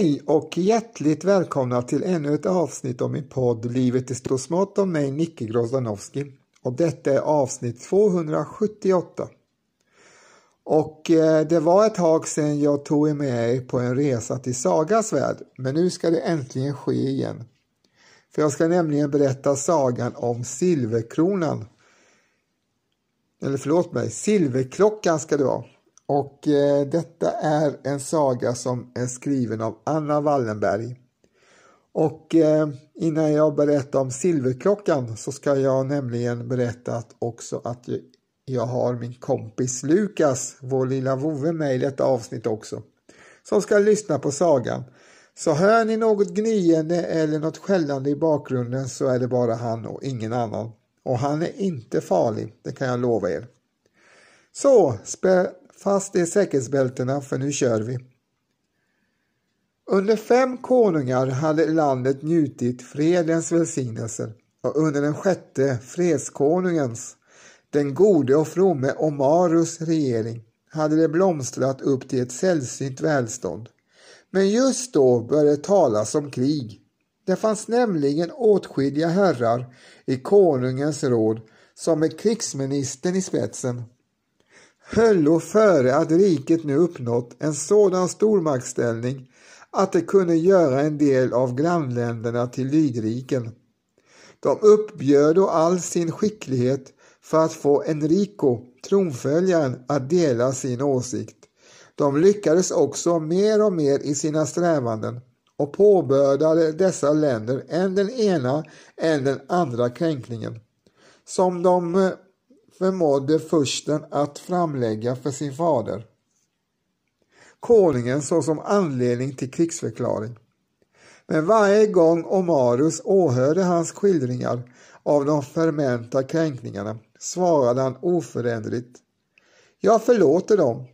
Hej och hjärtligt välkomna till ännu ett avsnitt av min podd Livet i stort och smått om mig Nicke Grozdanowski. Och detta är avsnitt 278. Och eh, det var ett tag sedan jag tog er med er på en resa till Sagas värld, men nu ska det äntligen ske igen. För jag ska nämligen berätta sagan om Silverkronan. Eller förlåt mig, Silverklockan ska det vara. Och eh, detta är en saga som är skriven av Anna Wallenberg. Och eh, innan jag berättar om Silverklockan så ska jag nämligen berätta att också att jag har min kompis Lukas, vår lilla vovve med i detta avsnitt också, som ska lyssna på sagan. Så hör ni något gnyende eller något skällande i bakgrunden så är det bara han och ingen annan. Och han är inte farlig, det kan jag lova er. Så, spä fast i säkerhetsbältena för nu kör vi. Under fem konungar hade landet njutit fredens välsignelser och under den sjätte fredskonungens, den gode och fromme Omarus regering, hade det blomstrat upp till ett sällsynt välstånd. Men just då började det talas om krig. Det fanns nämligen åtskilliga herrar i konungens råd som med krigsministern i spetsen höllo före att riket nu uppnått en sådan stormaktsställning att det kunde göra en del av grannländerna till lydriken. De uppbjöd då all sin skicklighet för att få Enrico, tronföljaren, att dela sin åsikt. De lyckades också mer och mer i sina strävanden och påbördade dessa länder än den ena än den andra kränkningen, som de eh, förmådde fursten att framlägga för sin fader. Konungen såsom anledning till krigsförklaring. Men varje gång Omarus åhörde hans skildringar av de förmenta kränkningarna svarade han oföränderligt Jag förlåter dem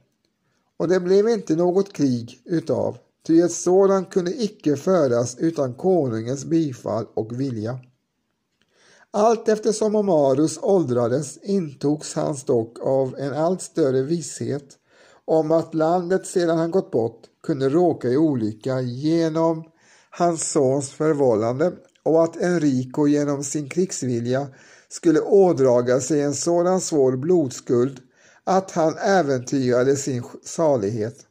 och det blev inte något krig utav, ty ett sådant kunde icke föras utan konungens bifall och vilja. Allt eftersom Omarus åldrades intogs hans dock av en allt större visshet om att landet sedan han gått bort kunde råka i olycka genom hans sons förvållande och att Enrico genom sin krigsvilja skulle ådraga sig en sådan svår blodskuld att han äventyrade sin salighet.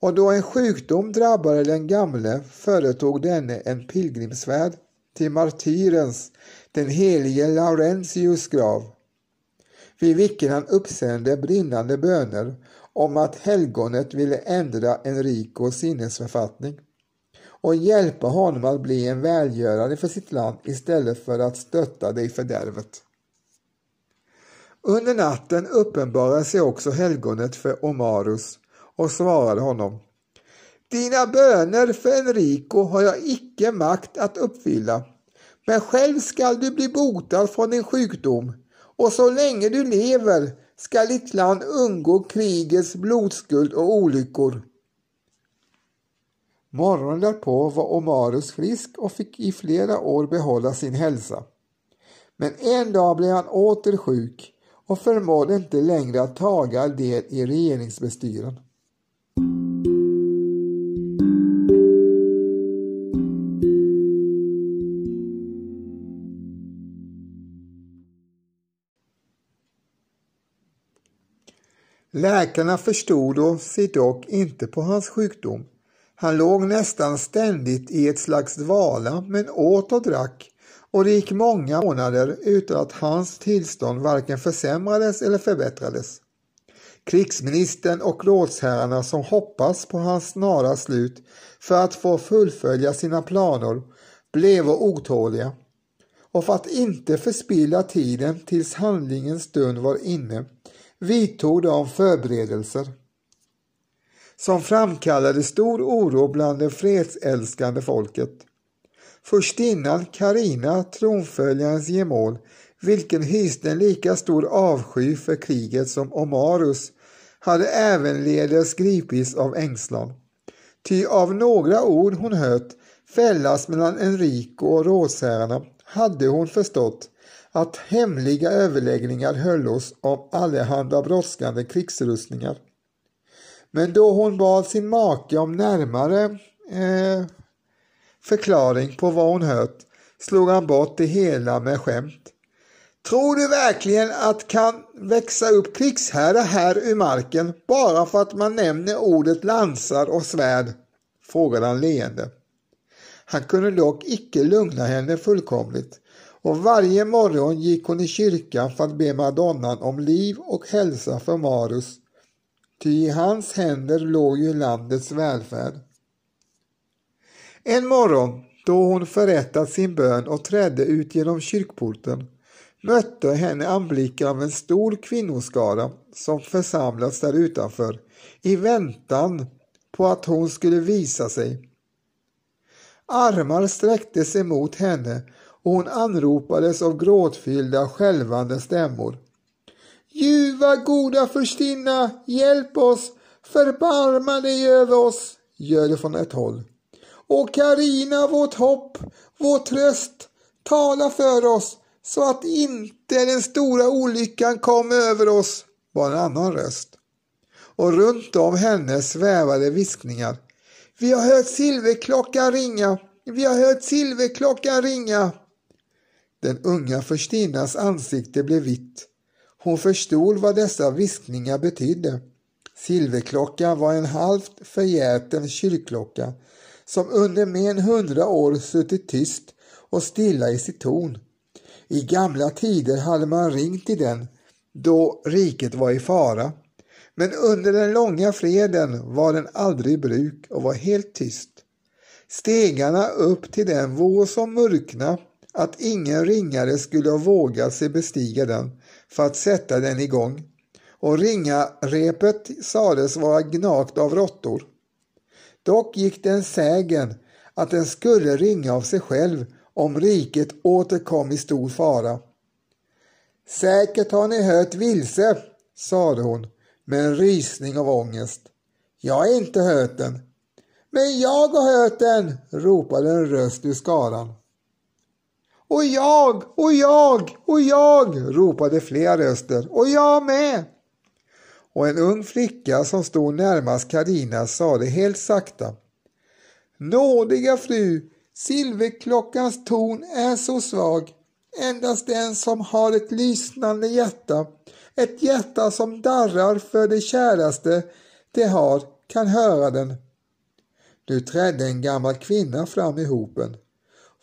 Och då en sjukdom drabbade den gamle företog denne en pilgrimsfärd till martyrens, den helige Laurentius grav, vid vilken han uppsände brinnande böner om att helgonet ville ändra Enricos sinnesförfattning och hjälpa honom att bli en välgörare för sitt land istället för att stötta det i fördärvet. Under natten uppenbarade sig också helgonet för Omarus och svarade honom Dina böner för Enrico har jag icke makt att uppfylla, men själv skall du bli botad från din sjukdom och så länge du lever skall ditt land undgå krigets blodskuld och olyckor. Morgonen därpå var Omarus frisk och fick i flera år behålla sin hälsa. Men en dag blev han åter sjuk och förmådde inte längre att taga del i regeringsbestyren. Läkarna förstod och sig dock inte på hans sjukdom. Han låg nästan ständigt i ett slags dvala men åt och drack och det gick många månader utan att hans tillstånd varken försämrades eller förbättrades. Krigsministern och rådsherrarna som hoppas på hans snara slut för att få fullfölja sina planer blev otåliga och för att inte förspilla tiden tills handlingens stund var inne vidtog de förberedelser som framkallade stor oro bland det fredsälskande folket. Förstinnan Karina, tronföljarens gemål, vilken hyste en lika stor avsky för kriget som Omarus, hade ävenledes gripits av ängslan. Ty av några ord hon hört fällas mellan Enrico och rådsherrarna hade hon förstått att hemliga överläggningar höllos om allehanda brådskande krigsrustningar. Men då hon bad sin make om närmare eh, förklaring på vad hon hört slog han bort det hela med skämt. Tror du verkligen att kan växa upp krigsherrar här ur marken bara för att man nämner ordet lansar och svärd? frågade han leende. Han kunde dock icke lugna henne fullkomligt och varje morgon gick hon i kyrkan för att be madonnan om liv och hälsa för Marus, ty i hans händer låg ju landets välfärd. En morgon, då hon förrättat sin bön och trädde ut genom kyrkporten, mötte henne anblicken av en stor kvinnoskara som församlats där utanför i väntan på att hon skulle visa sig. Armar sträcktes emot henne och hon anropades av gråtfyllda skälvande stämmor. Ljuva goda förstinna, hjälp oss, förbarma dig över oss, ljöd det från ett håll. Och Karina, vårt hopp, vår tröst, tala för oss så att inte den stora olyckan kom över oss, var en annan röst. Och runt om henne svävade viskningar. Vi har hört silverklockan ringa, vi har hört silverklockan ringa. Den unga förstinnas ansikte blev vitt. Hon förstod vad dessa viskningar betydde. Silverklockan var en halvt förgäten kyrkklocka som under mer än hundra år suttit tyst och stilla i sitt torn. I gamla tider hade man ringt i den då riket var i fara. Men under den långa freden var den aldrig i bruk och var helt tyst. Stegarna upp till den vore som mörkna att ingen ringare skulle ha vågat sig bestiga den för att sätta den igång och ringarepet sades vara gnagt av råttor. Dock gick den sägen att den skulle ringa av sig själv om riket återkom i stor fara. Säkert har ni hört vilse, sade hon med en rysning av ångest. Jag har inte hört den. Men jag har hört den, ropade en röst ur skaran. Och jag, och jag, och jag, ropade flera röster, och jag med. Och en ung flicka som stod närmast Karina sade helt sakta. Nådiga fru, silverklockans ton är så svag. Endast den som har ett lyssnande hjärta, ett hjärta som darrar för det käraste det har, kan höra den. Nu trädde en gammal kvinna fram i hopen.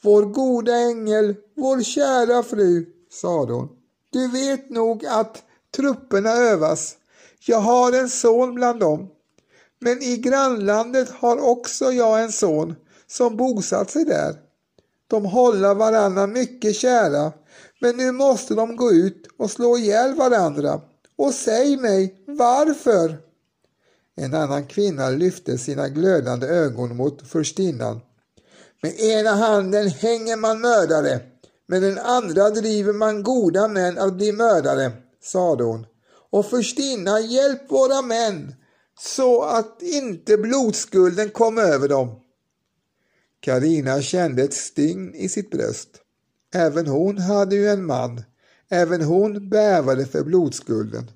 Vår goda ängel, vår kära fru, sade hon. Du vet nog att trupperna övas. Jag har en son bland dem. Men i grannlandet har också jag en son som bosatt sig där. De håller varandra mycket kära, men nu måste de gå ut och slå ihjäl varandra. Och säg mig varför? En annan kvinna lyfte sina glödande ögon mot förstinnan. Med ena handen hänger man mördare, med den andra driver man goda män att bli mördare, sade hon. Och förstinna, hjälp våra män, så att inte blodskulden kom över dem. Karina kände ett sting i sitt bröst. Även hon hade ju en man. Även hon bävade för blodskulden.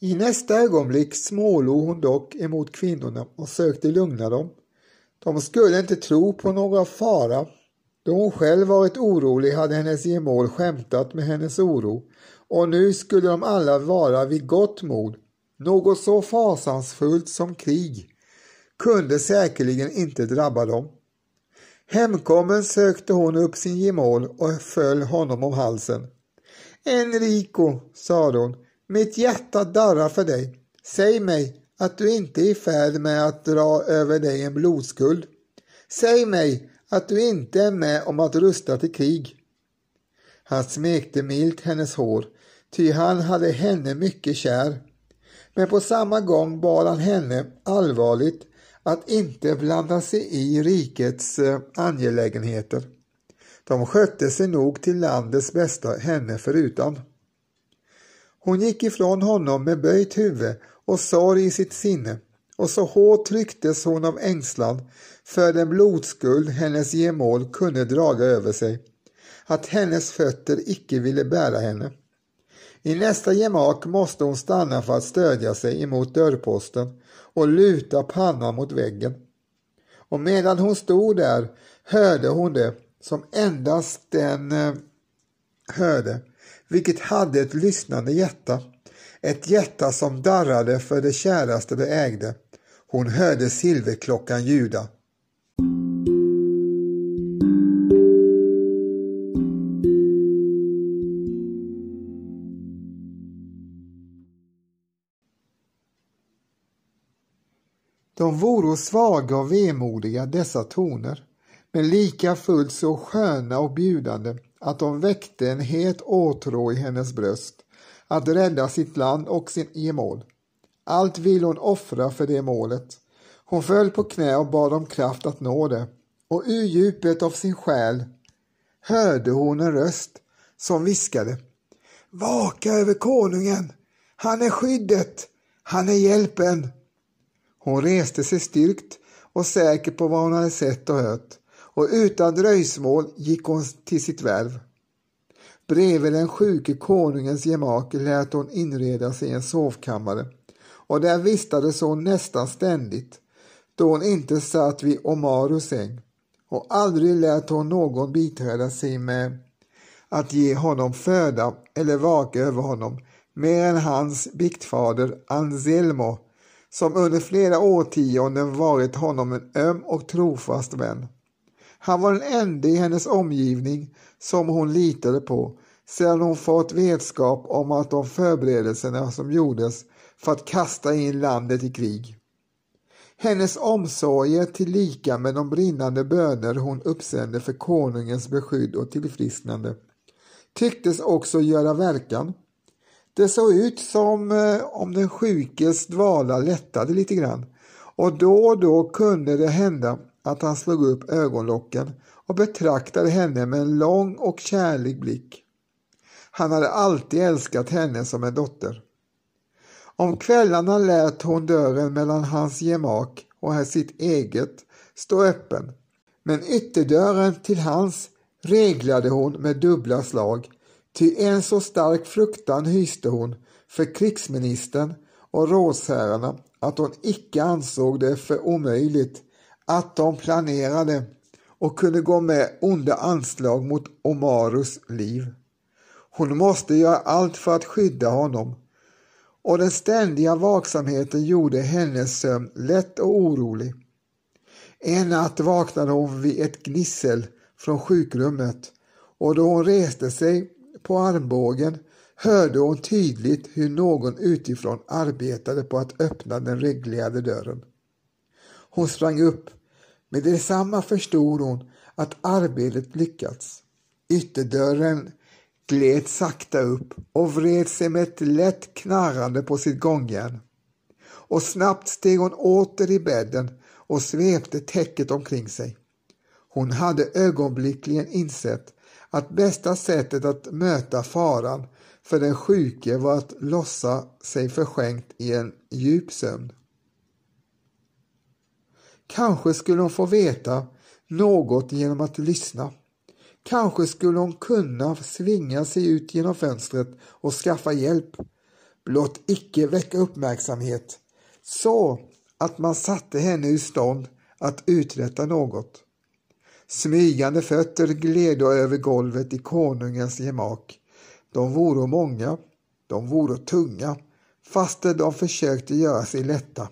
I nästa ögonblick smålog hon dock emot kvinnorna och sökte lugna dem. De skulle inte tro på någon fara. Då hon själv varit orolig hade hennes gemål skämtat med hennes oro och nu skulle de alla vara vid gott mod. Något så fasansfullt som krig kunde säkerligen inte drabba dem. Hemkommen sökte hon upp sin gemål och föll honom om halsen. Enrico, sade hon, mitt hjärta darrar för dig. Säg mig att du inte är i färd med att dra över dig en blodskuld. Säg mig att du inte är med om att rusta till krig. Han smekte milt hennes hår, ty han hade henne mycket kär. Men på samma gång bad han henne allvarligt att inte blanda sig i rikets eh, angelägenheter. De skötte sig nog till landets bästa henne förutan. Hon gick ifrån honom med böjt huvud och sorg i sitt sinne och så hårt trycktes hon av ängslan för den blodskuld hennes gemål kunde draga över sig, att hennes fötter icke ville bära henne. I nästa gemak måste hon stanna för att stödja sig emot dörrposten och luta pannan mot väggen. Och medan hon stod där hörde hon det som endast den eh, hörde, vilket hade ett lyssnande hjärta, ett hjärta som darrade för det käraste det ägde. Hon hörde silverklockan ljuda. De voro svaga och vemodiga dessa toner, men lika fullt så sköna och bjudande att de väckte en het åtrå i hennes bröst att rädda sitt land och sin gemål. Allt vill hon offra för det målet. Hon föll på knä och bad om kraft att nå det och ur djupet av sin själ hörde hon en röst som viskade Vaka över konungen! Han är skyddet! Han är hjälpen! Hon reste sig styrkt och säker på vad hon hade sett och hört. Och utan dröjsmål gick hon till sitt värv. Bredvid den sjuke konungens gemak lät hon inreda sig i en sovkammare. Och där vistades hon nästan ständigt då hon inte satt vid Omarus säng. Och aldrig lät hon någon biträda sig med att ge honom föda eller vaka över honom mer än hans biktfader Anselmo som under flera årtionden varit honom en öm och trofast vän. Han var den enda i hennes omgivning som hon litade på sedan hon fått vetskap om att de förberedelserna som gjordes för att kasta in landet i krig. Hennes omsorger tillika med de brinnande böner hon uppsände för konungens beskydd och tillfrisknande tycktes också göra verkan. Det såg ut som eh, om den sjukes dvala lättade lite grann och då och då kunde det hända att han slog upp ögonlocken och betraktade henne med en lång och kärlig blick. Han hade alltid älskat henne som en dotter. Om kvällarna lät hon dörren mellan hans gemak och sitt eget stå öppen, men ytterdörren till hans reglade hon med dubbla slag Ty en så stark fruktan hyste hon för krigsministern och rådsherrarna att hon icke ansåg det för omöjligt att de planerade och kunde gå med onda anslag mot Omarus liv. Hon måste göra allt för att skydda honom och den ständiga vaksamheten gjorde hennes sömn lätt och orolig. En natt vaknade hon vid ett gnissel från sjukrummet och då hon reste sig på armbågen hörde hon tydligt hur någon utifrån arbetade på att öppna den reglerade dörren. Hon sprang upp. Med detsamma förstod hon att arbetet lyckats. Ytterdörren gled sakta upp och vred sig med ett lätt knarrande på sitt gångjärn. Och snabbt steg hon åter i bädden och svepte täcket omkring sig. Hon hade ögonblickligen insett att bästa sättet att möta faran för den sjuke var att lossa sig förskänkt i en djup sömn. Kanske skulle hon få veta något genom att lyssna. Kanske skulle hon kunna svinga sig ut genom fönstret och skaffa hjälp. Blott icke väcka uppmärksamhet så att man satte henne ur stånd att uträtta något. Smygande fötter gledo över golvet i konungens gemak. De voro många, de voro tunga, faste de försökte göra sig lätta.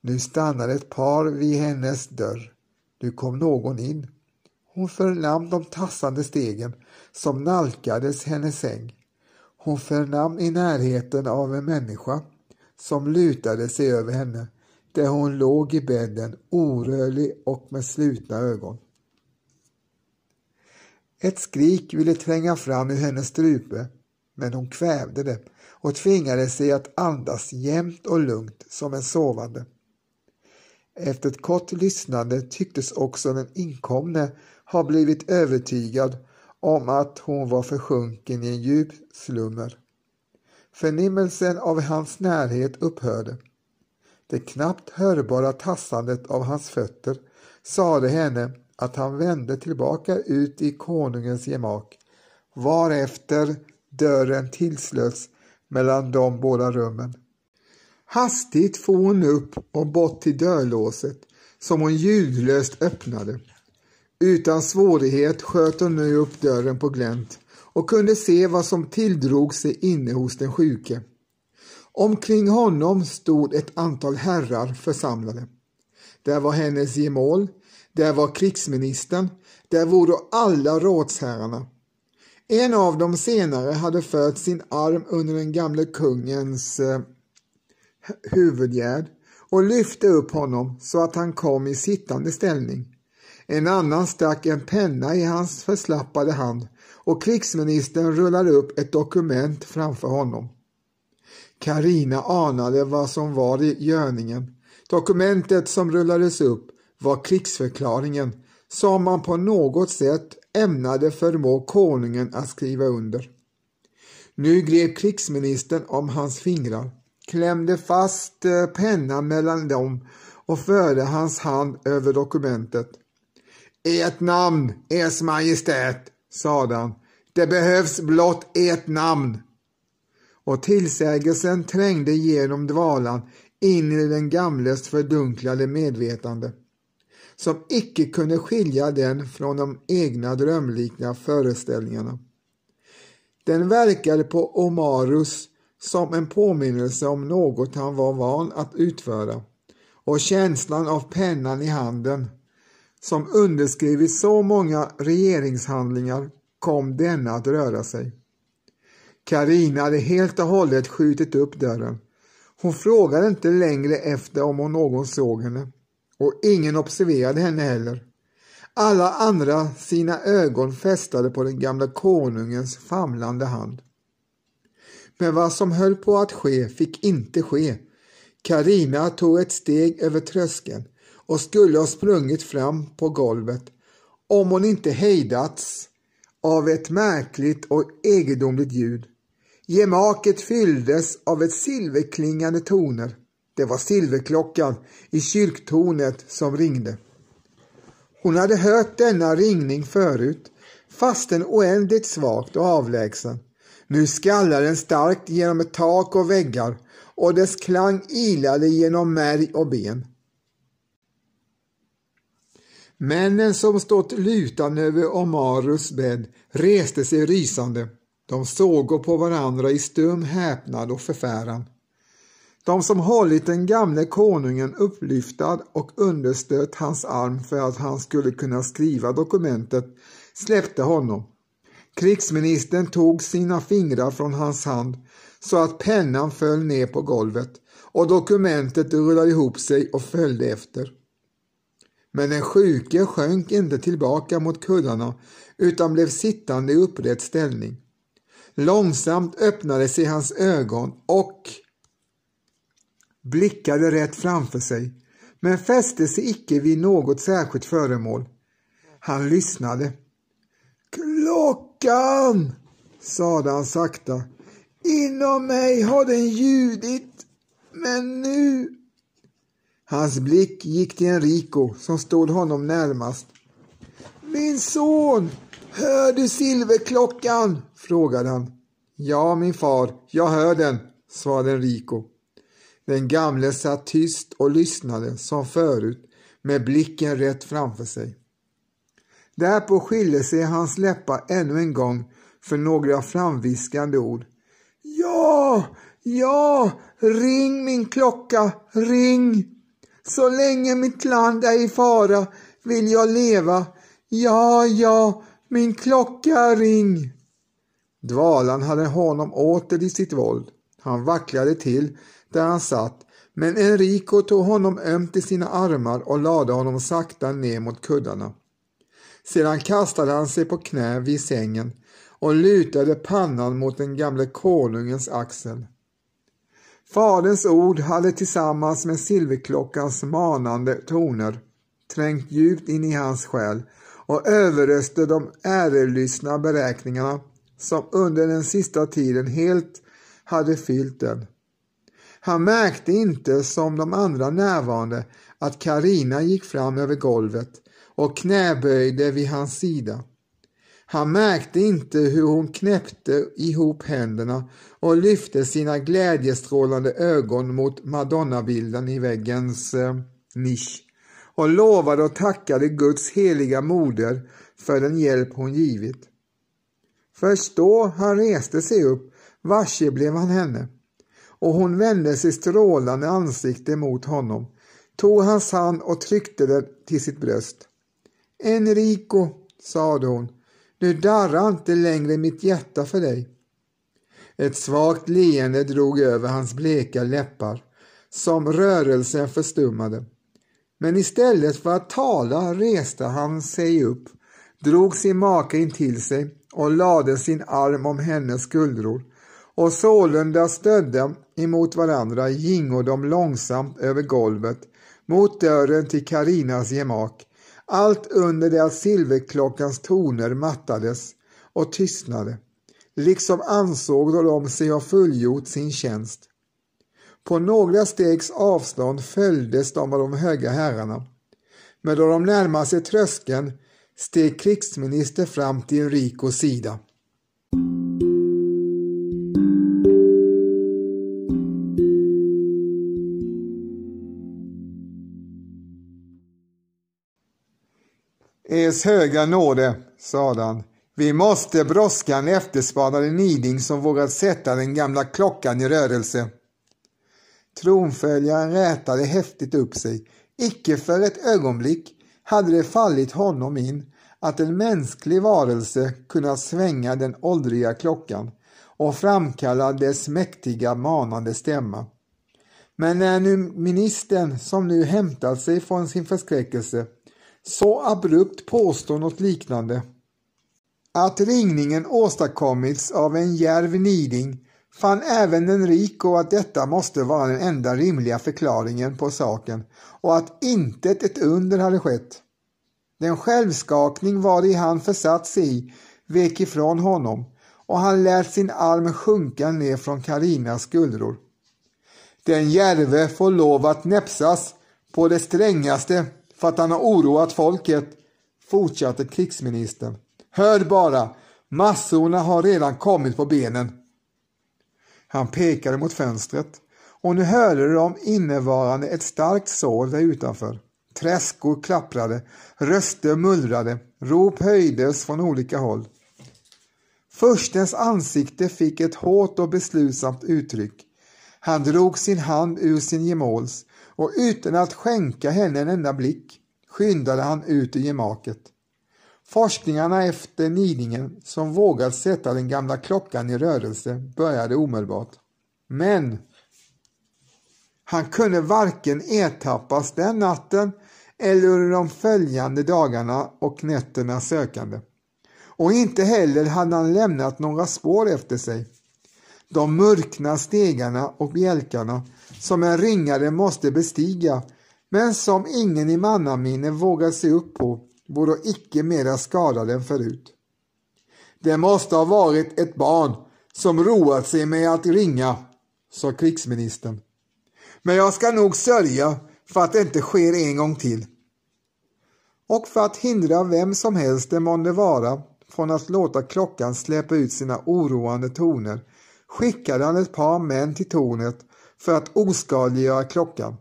Nu stannade ett par vid hennes dörr. Nu kom någon in. Hon förnam de tassande stegen som nalkades hennes säng. Hon förnam i närheten av en människa som lutade sig över henne där hon låg i bädden orörlig och med slutna ögon. Ett skrik ville tränga fram ur hennes strupe, men hon kvävde det och tvingade sig att andas jämnt och lugnt som en sovande. Efter ett kort lyssnande tycktes också den inkomne ha blivit övertygad om att hon var försjunken i en djup slummer. Förnimmelsen av hans närhet upphörde. Det knappt hörbara tassandet av hans fötter sade henne att han vände tillbaka ut i konungens gemak varefter Dörren tillslöts mellan de båda rummen. Hastigt for hon upp och bort till dörrlåset som hon ljudlöst öppnade. Utan svårighet sköt hon nu upp dörren på glänt och kunde se vad som tilldrog sig inne hos den sjuke. Omkring honom stod ett antal herrar församlade. Där var hennes gemål, där var krigsministern, där vore alla rådsherrarna. En av dem senare hade fört sin arm under den gamle kungens eh, huvudgärd och lyfte upp honom så att han kom i sittande ställning. En annan stack en penna i hans förslappade hand och krigsministern rullade upp ett dokument framför honom. Karina anade vad som var i görningen. Dokumentet som rullades upp var krigsförklaringen som man på något sätt ämnade förmå konungen att skriva under. Nu grep krigsministern om hans fingrar, klämde fast eh, pennan mellan dem och förde hans hand över dokumentet. Ert namn, Ers Majestät, sade han. Det behövs blott ert namn. Och tillsägelsen trängde genom dvalan in i den gamles fördunklade medvetande som icke kunde skilja den från de egna drömliknande föreställningarna. Den verkade på Omarus som en påminnelse om något han var van att utföra och känslan av pennan i handen som underskrivit så många regeringshandlingar kom denna att röra sig. Karina hade helt och hållet skjutit upp dörren. Hon frågade inte längre efter om någon såg henne och ingen observerade henne heller. Alla andra sina ögon fästade på den gamla konungens famlande hand. Men vad som höll på att ske fick inte ske. Karina tog ett steg över tröskeln och skulle ha sprungit fram på golvet om hon inte hejdats av ett märkligt och egendomligt ljud. Gemaket fylldes av ett silverklingande toner. Det var silverklockan i kyrktornet som ringde. Hon hade hört denna ringning förut, fastän oändligt svagt och avlägsen. Nu skallade den starkt genom ett tak och väggar och dess klang ilade genom märg och ben. Männen som stått lutande över Omarus bädd reste sig rysande. De såg på varandra i stum häpnad och förfäran. De som hållit den gamle konungen upplyftad och understött hans arm för att han skulle kunna skriva dokumentet släppte honom. Krigsministern tog sina fingrar från hans hand så att pennan föll ner på golvet och dokumentet rullade ihop sig och följde efter. Men den sjuke sjönk inte tillbaka mot kuddarna utan blev sittande i upprätt ställning. Långsamt öppnade sig hans ögon och blickade rätt framför sig, men fäste sig icke vid något särskilt föremål. Han lyssnade. Klockan, sade han sakta. Inom mig har den ljudit, men nu... Hans blick gick till Enrico som stod honom närmast. Min son, hör du silverklockan? frågade han. Ja, min far, jag hör den, svarade Enrico. Den gamle satt tyst och lyssnade som förut med blicken rätt framför sig. Därpå skilde sig hans läppar ännu en gång för några framviskande ord. Ja, ja, ring min klocka, ring! Så länge mitt land är i fara vill jag leva. Ja, ja, min klocka ring! Dvalan hade honom åter i sitt våld. Han vacklade till där han satt, men Enrico tog honom ömt i sina armar och lade honom sakta ner mot kuddarna. Sedan kastade han sig på knä vid sängen och lutade pannan mot den gamle konungens axel. Faderns ord hade tillsammans med silverklockans manande toner trängt djupt in i hans själ och överröste de ärelystna beräkningarna som under den sista tiden helt hade fyllt den. Han märkte inte som de andra närvarande att Karina gick fram över golvet och knäböjde vid hans sida. Han märkte inte hur hon knäppte ihop händerna och lyfte sina glädjestrålande ögon mot madonnabilden i väggens eh, nisch och lovade och tackade Guds heliga moder för den hjälp hon givit. Först då han reste sig upp varse blev han henne och hon vände sitt strålande ansikte mot honom, tog hans hand och tryckte den till sitt bröst. Enrico, sade hon, nu darrar inte längre mitt hjärta för dig. Ett svagt leende drog över hans bleka läppar, som rörelsen förstummade. Men istället för att tala reste han sig upp, drog sin make in till sig och lade sin arm om hennes skuldror och sålunda stödde emot varandra gingo de långsamt över golvet mot dörren till Karinas gemak, allt under det att silverklockans toner mattades och tystnade, liksom ansåg de sig ha fullgjort sin tjänst. På några stegs avstånd följdes de av de höga herrarna, men då de närmade sig tröskeln steg krigsminister fram till Enricos sida. Es höga nåde, sade han. Vi måste brådska en efterspanade niding som vågat sätta den gamla klockan i rörelse. Tronföljaren rätade häftigt upp sig. Icke för ett ögonblick hade det fallit honom in att en mänsklig varelse kunnat svänga den åldriga klockan och framkalla dess mäktiga manande stämma. Men när nu ministern, som nu hämtat sig från sin förskräckelse, så abrupt påstå något liknande. Att ringningen åstadkommits av en järv niding fann även Enrico att detta måste vara den enda rimliga förklaringen på saken och att intet ett under hade skett. Den självskakning vari han försatt sig i vek ifrån honom och han lät sin arm sjunka ner från Karinas skuldror. Den järve får lov att näpsas på det strängaste för att han har oroat folket, fortsatte krigsministern. Hör bara, massorna har redan kommit på benen. Han pekade mot fönstret och nu hörde de innevarande ett starkt sorl där utanför. Träskor klapprade, röster mullrade, rop höjdes från olika håll. Förstens ansikte fick ett hårt och beslutsamt uttryck. Han drog sin hand ur sin gemåls och utan att skänka henne en enda blick skyndade han ut i gemaket. Forskningarna efter nidingen som vågat sätta den gamla klockan i rörelse började omedelbart. Men han kunde varken ertappas den natten eller under de följande dagarna och nätterna sökande. Och inte heller hade han lämnat några spår efter sig. De mörkna stegarna och bjälkarna som en ringare måste bestiga men som ingen i mannaminne vågar se upp på vore icke mera skadad än förut. Det måste ha varit ett barn som roat sig med att ringa, sa krigsministern. Men jag ska nog sörja för att det inte sker en gång till. Och för att hindra vem som helst det månde vara från att låta klockan släppa ut sina oroande toner skickade han ett par män till tornet för att oskadliggöra klockan.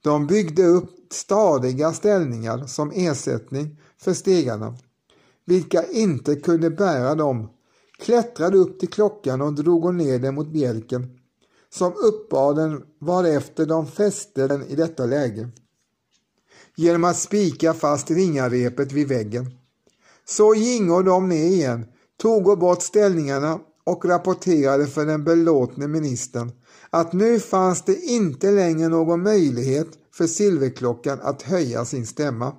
De byggde upp stadiga ställningar som ersättning för stegarna, vilka inte kunde bära dem, klättrade upp till klockan och drog ner den mot bjälken, som uppbar den varefter de fäste den i detta läge. Genom att spika fast ringarepet vid väggen. Så gingo de ner igen, tog bort ställningarna och rapporterade för den belåtne ministern att nu fanns det inte längre någon möjlighet för silverklockan att höja sin stämma.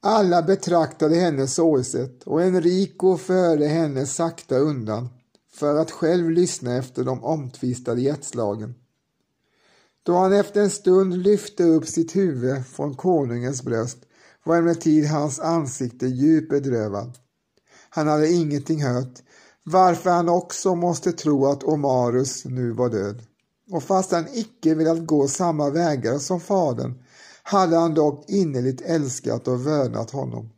Alla betraktade henne sorgset och Enrico förde henne sakta undan för att själv lyssna efter de omtvistade hjärtslagen. Då han efter en stund lyfte upp sitt huvud från konungens bröst var emellertid hans ansikte djupt bedrövad. Han hade ingenting hört, varför han också måste tro att Omarus nu var död. Och fast han icke velat gå samma vägar som fadern hade han dock innerligt älskat och vördnat honom.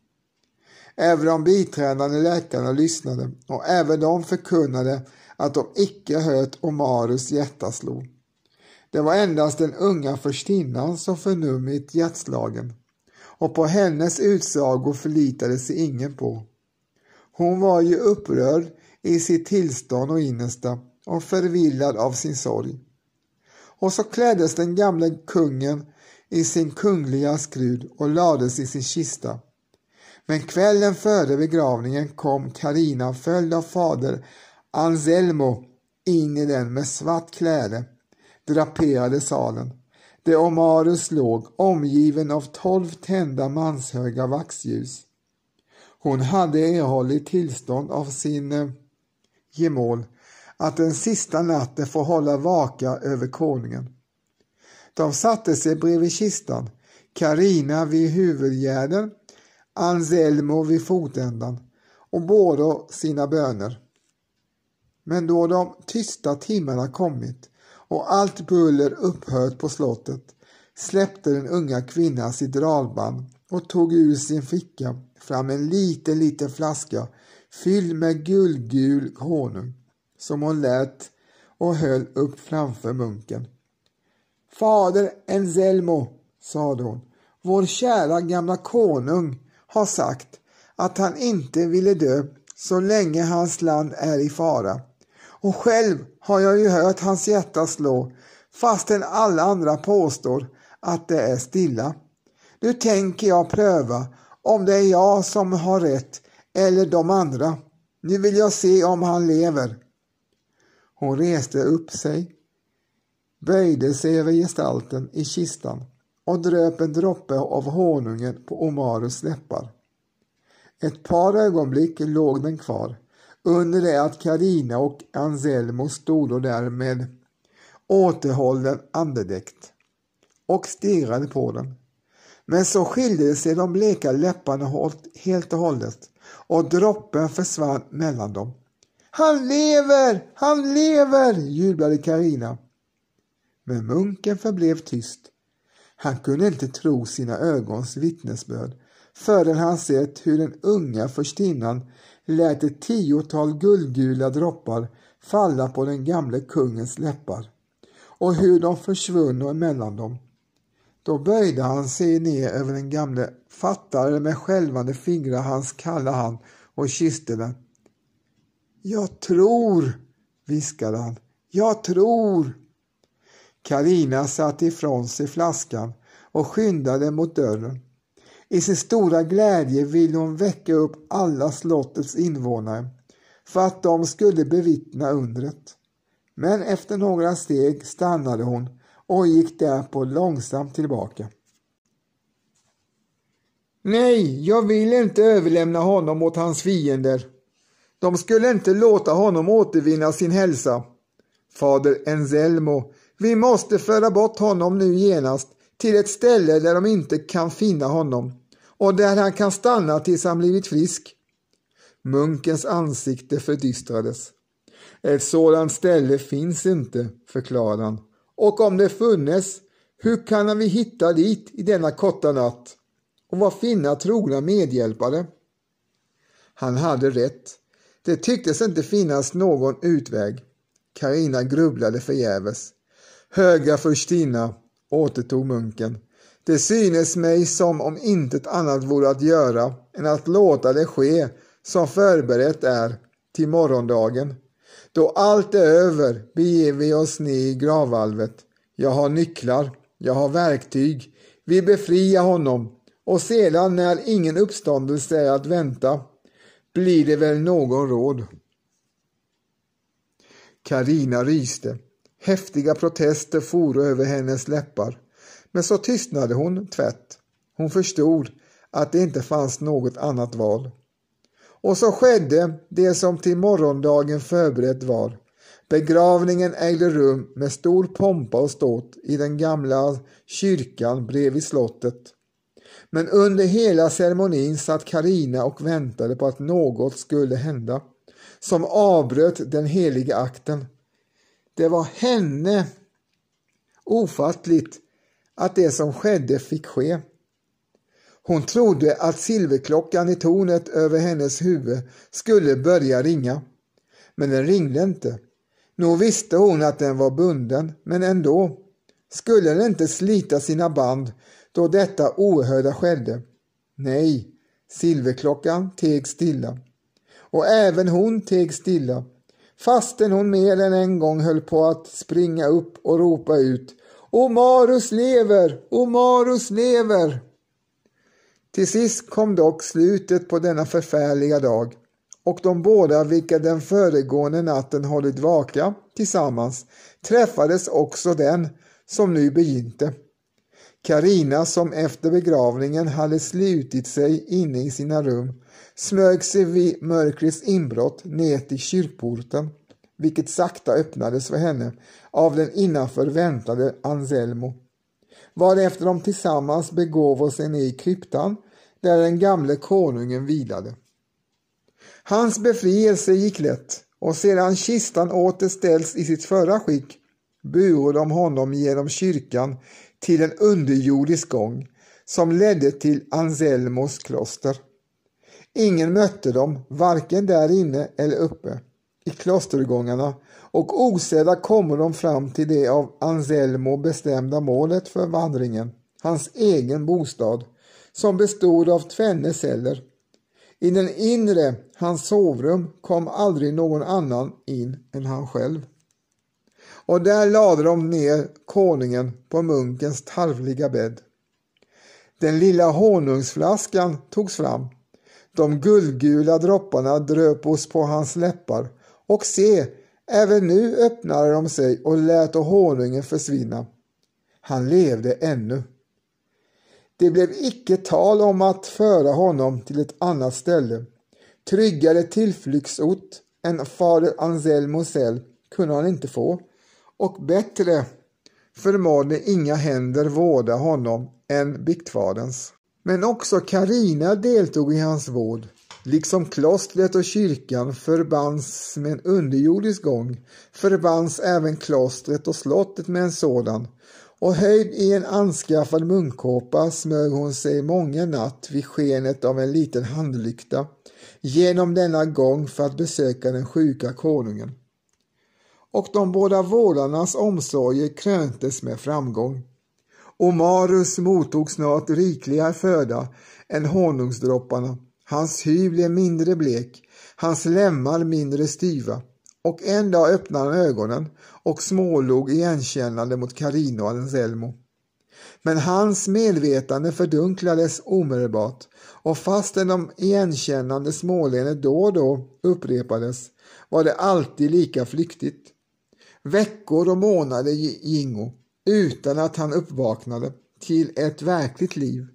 Även de biträdande läkarna lyssnade och även de förkunnade att de icke hört Omarus hjärta slå. Det var endast den unga förstinnan som förnummit hjärtslagen och på hennes utsago förlitade sig ingen på. Hon var ju upprörd i sitt tillstånd och innersta och förvillad av sin sorg. Och så kläddes den gamle kungen i sin kungliga skrud och lades i sin kista. Men kvällen före begravningen kom Karina följd av fader Anselmo in i den med svart kläde, draperade salen, där Omarus låg omgiven av tolv tända manshöga vaxljus. Hon hade erhållit tillstånd av sin eh, gemål att den sista natten få hålla vaka över konungen. De satte sig bredvid kistan, Karina vid huvudgärden, Anselmo vid fotändan och båda sina böner. Men då de tysta timmarna kommit och allt buller upphört på slottet släppte den unga kvinnan sitt dralband och tog ur sin ficka fram en liten, liten flaska fylld med guldgul honung som hon lät och höll upp framför munken. Fader Enzelmo, sade hon, vår kära gamla konung har sagt att han inte ville dö så länge hans land är i fara. Och själv har jag ju hört hans hjärta slå fastän alla andra påstår att det är stilla. Nu tänker jag pröva om det är jag som har rätt eller de andra. Nu vill jag se om han lever. Hon reste upp sig, böjde sig över gestalten i kistan och dröp en droppe av honungen på Omarus läppar. Ett par ögonblick låg den kvar under det att Karina och Anselmo stod där med återhållen andedräkt och stirrade på den. Men så skilde sig de bleka läpparna helt och hållet och droppen försvann mellan dem. Han lever! Han lever! jublade Karina. Men munken förblev tyst. Han kunde inte tro sina ögons vittnesbörd förrän han sett hur den unga förstinnan lät ett tiotal guldgula droppar falla på den gamle kungens läppar och hur de försvunno emellan dem. Då böjde han sig ner över den gamle, fattade med skälvande fingrar hans kalla hand och kysste den. Jag tror, viskade han. Jag tror. Karina satte ifrån sig flaskan och skyndade mot dörren. I sin stora glädje ville hon väcka upp alla slottets invånare för att de skulle bevittna undret. Men efter några steg stannade hon och gick därpå långsamt tillbaka. Nej, jag vill inte överlämna honom åt hans fiender. De skulle inte låta honom återvinna sin hälsa. Fader Enzelmo, vi måste föra bort honom nu genast till ett ställe där de inte kan finna honom och där han kan stanna tills han blivit frisk. Munkens ansikte fördystrades. Ett sådant ställe finns inte, förklarade han. Och om det funnes, hur kan vi hitta dit i denna korta natt? Och var finna trogna medhjälpare? Han hade rätt. Det tycktes inte finnas någon utväg. Karina grubblade förgäves. Höga furstinna, återtog munken. Det synes mig som om intet annat vore att göra än att låta det ske som förberett är till morgondagen. Då allt är över beger vi oss ner i gravvalvet. Jag har nycklar, jag har verktyg. Vi befriar honom och sedan när ingen uppståndelse är att vänta blir det väl någon råd. Karina ryste. Häftiga protester for över hennes läppar. Men så tystnade hon tvätt. Hon förstod att det inte fanns något annat val. Och så skedde det som till morgondagen förberett var. Begravningen ägde rum med stor pompa och ståt i den gamla kyrkan bredvid slottet. Men under hela ceremonin satt Karina och väntade på att något skulle hända. som avbröt den heliga akten. Det var henne ofattligt att det som skedde fick ske. Hon trodde att silverklockan i tornet över hennes huvud skulle börja ringa. Men den ringde inte. Nog visste hon att den var bunden, men ändå. Skulle den inte slita sina band då detta oerhörda skedde? Nej, silverklockan teg stilla. Och även hon teg stilla, fastän hon mer än en gång höll på att springa upp och ropa ut Omarus lever! Omarus lever! Till sist kom dock slutet på denna förfärliga dag och de båda vilka den föregående natten hållit vaka tillsammans träffades också den som nu begynte. Karina som efter begravningen hade slutit sig inne i sina rum smög sig vid mörkrets inbrott ner till kyrkporten vilket sakta öppnades för henne av den innanför väntade Anselmo. Varefter de tillsammans begåvo sig ner i kryptan där den gamle konungen vilade. Hans befrielse gick lätt och sedan kistan återställts i sitt förra skick buade de honom genom kyrkan till en underjordisk gång som ledde till Anselmos kloster. Ingen mötte dem, varken där inne eller uppe i klostergångarna och osedda kommer de fram till det av Anselmo bestämda målet för vandringen, hans egen bostad, som bestod av tvenne celler. I den inre, hans sovrum, kom aldrig någon annan in än han själv. Och där lade de ner konungen på munkens tarvliga bädd. Den lilla honungsflaskan togs fram. De guldgula dropparna dröpos på hans läppar och se, även nu öppnade de sig och lät honungen försvinna. Han levde ännu. Det blev icke tal om att föra honom till ett annat ställe. Tryggare tillflyktsort än fader Anselmo Mosell kunde han inte få och bättre förmådde inga händer vårda honom än biktfaderns. Men också Karina deltog i hans vård. Liksom klostret och kyrkan förbands med en underjordisk gång förbands även klostret och slottet med en sådan och höjd i en anskaffad munkåpa smög hon sig många natt vid skenet av en liten handlykta genom denna gång för att besöka den sjuka konungen. Och de båda vårdarnas omsorger kröntes med framgång. Omarus mottog snart rikligare föda än honungsdropparna Hans hy blev mindre blek, hans lemmar mindre styva och en dag öppnade han ögonen och smålog igenkännande mot Carino och Anselmo. Men hans medvetande fördunklades omedelbart och fastän de igenkännande småleendet då och då upprepades var det alltid lika flyktigt. Veckor och månader gingo utan att han uppvaknade till ett verkligt liv.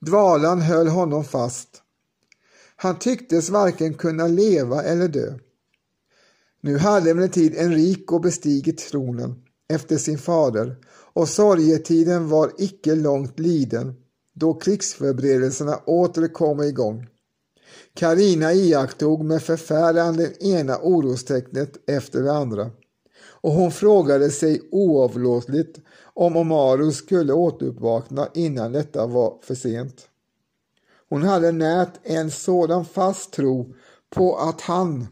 Dvalan höll honom fast han tycktes varken kunna leva eller dö. Nu hade emellertid Enrico bestigit tronen efter sin fader och sorgetiden var icke långt liden då krigsförberedelserna åter kom igång. Karina iakttog med förfäran det ena orostecknet efter det andra och hon frågade sig oavlåtligt om Omarus skulle återuppvakna innan detta var för sent. Hon hade närt en sådan fast tro på att han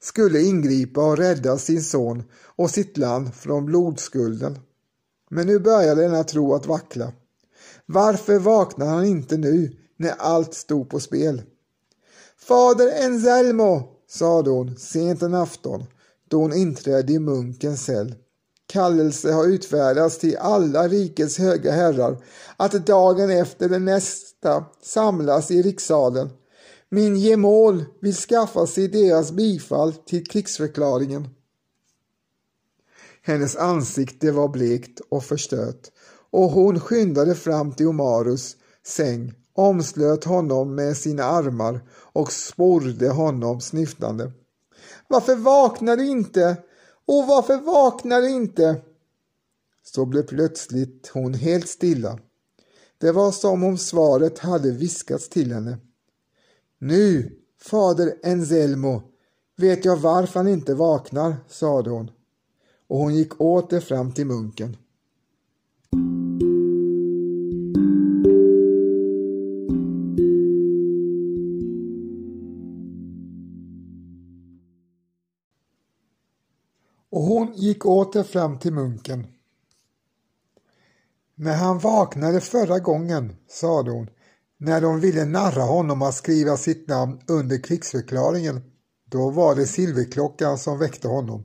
skulle ingripa och rädda sin son och sitt land från blodskulden. Men nu började denna tro att vackla. Varför vaknade han inte nu när allt stod på spel? Fader Enzelmo, sade hon sent en afton då hon inträdde i munkens cell. Kallelse har utfärdats till alla rikets höga herrar att dagen efter den näst nästa samlas i rikssalen. Min gemål vill skaffa sig deras bifall till krigsförklaringen. Hennes ansikte var blekt och förstört och hon skyndade fram till Omarus säng, omslöt honom med sina armar och sporrde honom snyftande. Varför vaknar du inte? Och varför vaknar du inte? Så blev plötsligt hon helt stilla. Det var som om svaret hade viskats till henne. Nu, fader Enzelmo, vet jag varför han inte vaknar, sade hon och hon gick åter fram till munken. Och hon gick åter fram till munken. När han vaknade förra gången, sade hon, när de ville narra honom att skriva sitt namn under krigsförklaringen, då var det silverklockan som väckte honom.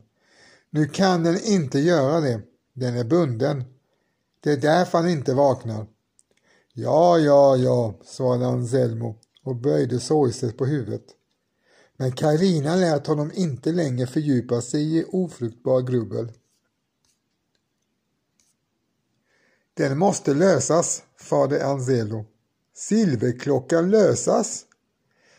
Nu kan den inte göra det, den är bunden. Det är därför han inte vaknar. Ja, ja, ja, svarade Anselmo och böjde sorgset på huvudet. Men Karina lät honom inte längre fördjupa sig i ofruktbar grubbel. Den måste lösas, fader Anzelo. Silverklockan lösas?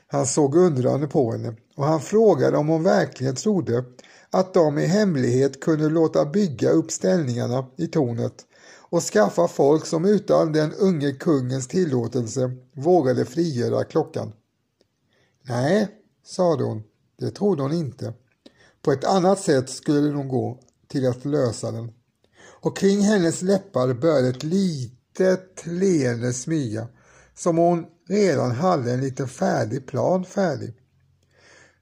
Han såg undrande på henne och han frågade om hon verkligen trodde att de i hemlighet kunde låta bygga upp ställningarna i tornet och skaffa folk som utan den unge kungens tillåtelse vågade frigöra klockan. Nej, sade hon, det trodde hon inte. På ett annat sätt skulle det nog gå till att lösa den. Och kring hennes läppar började ett litet leende smyga som hon redan hade en liten färdig plan färdig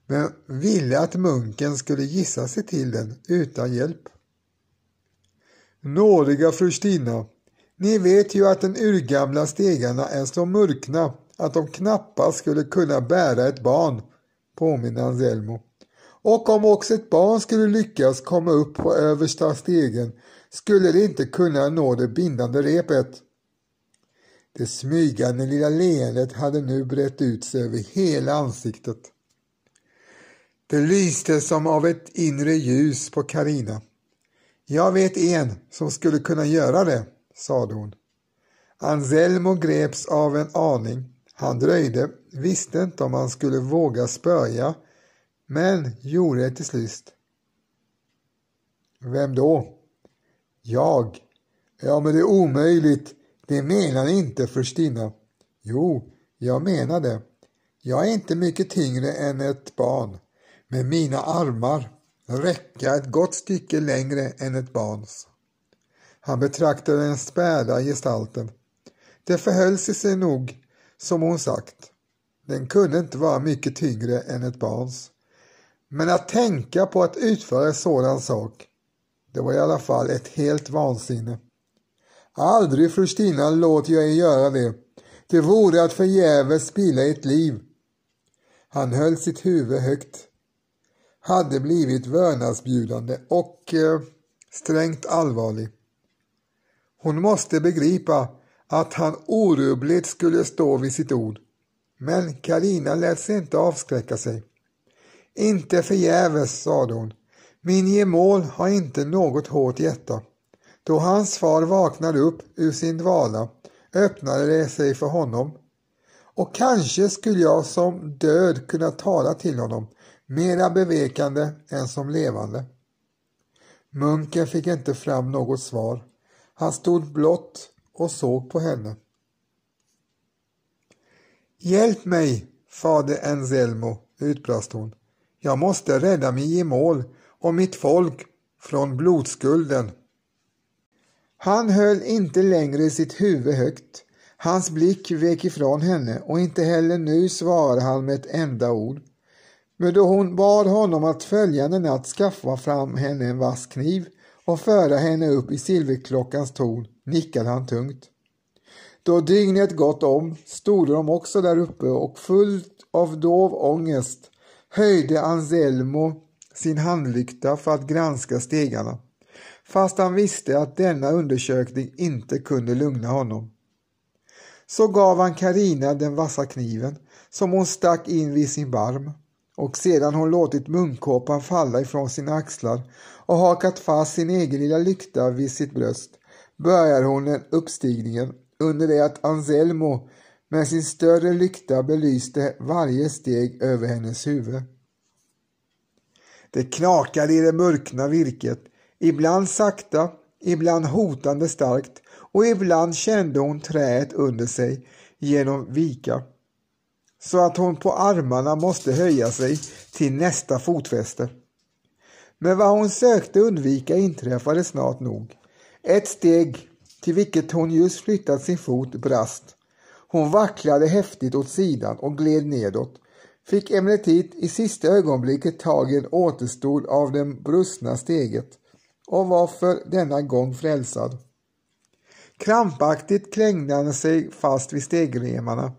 men ville att munken skulle gissa sig till den utan hjälp. Nådiga fru Stina, ni vet ju att den urgamla stegarna är så mörkna att de knappast skulle kunna bära ett barn, påminner Anselmo. Och om också ett barn skulle lyckas komma upp på översta stegen skulle de inte kunna nå det bindande repet. Det smygande lilla leendet hade nu brett ut sig över hela ansiktet. Det lyste som av ett inre ljus på Karina. Jag vet en som skulle kunna göra det, sade hon. Anselmo greps av en aning. Han dröjde, visste inte om han skulle våga spöja, men gjorde det till slut. Vem då? Jag. Ja, men det är omöjligt. Det menar ni inte, Förstina. Jo, jag menar det. Jag är inte mycket tyngre än ett barn med mina armar räcka ett gott stycke längre än ett barns. Han betraktade den späda gestalten. Det förhöll sig nog som hon sagt. Den kunde inte vara mycket tyngre än ett barns. Men att tänka på att utföra en sådan sak, det var i alla fall ett helt vansinne. Aldrig, fru Stina, låter jag er göra det. Det vore att förgäves spilla ett liv. Han höll sitt huvud högt hade blivit vördnadsbjudande och eh, strängt allvarlig. Hon måste begripa att han orubbligt skulle stå vid sitt ord. Men Karina lät sig inte avskräcka sig. Inte förgäves, sade hon. Min gemål har inte något hårt hjärta. Då hans far vaknade upp ur sin dvala öppnade det sig för honom och kanske skulle jag som död kunna tala till honom mera bevekande än som levande. Munken fick inte fram något svar. Han stod blott och såg på henne. Hjälp mig, fader Anselmo, utbrast hon. Jag måste rädda min gemål och mitt folk från blodskulden. Han höll inte längre sitt huvud högt. Hans blick vek ifrån henne och inte heller nu svarade han med ett enda ord. Men då hon bad honom att följande natt skaffa fram henne en vass kniv och föra henne upp i silverklockans torn nickade han tungt. Då dygnet gått om stod de också där uppe och fullt av dov ångest höjde Anselmo sin handlykta för att granska stegarna, fast han visste att denna undersökning inte kunde lugna honom. Så gav han Karina den vassa kniven som hon stack in vid sin barm och sedan hon låtit munkåpan falla ifrån sina axlar och hakat fast sin egen lilla lykta vid sitt bröst börjar hon den uppstigningen under det att Anselmo med sin större lykta belyste varje steg över hennes huvud. Det knakade i det mörkna virket, ibland sakta, ibland hotande starkt och ibland kände hon träet under sig genom vika. så att hon på armarna måste höja sig till nästa fotfäste. Men vad hon sökte undvika inträffade snart nog. Ett steg till vilket hon just flyttat sin fot brast. Hon vacklade häftigt åt sidan och gled nedåt, fick emellertid i sista ögonblicket tag i en återstod av det brustna steget och var för denna gång frälsad. Krampaktigt klängde han sig fast vid stegremarna.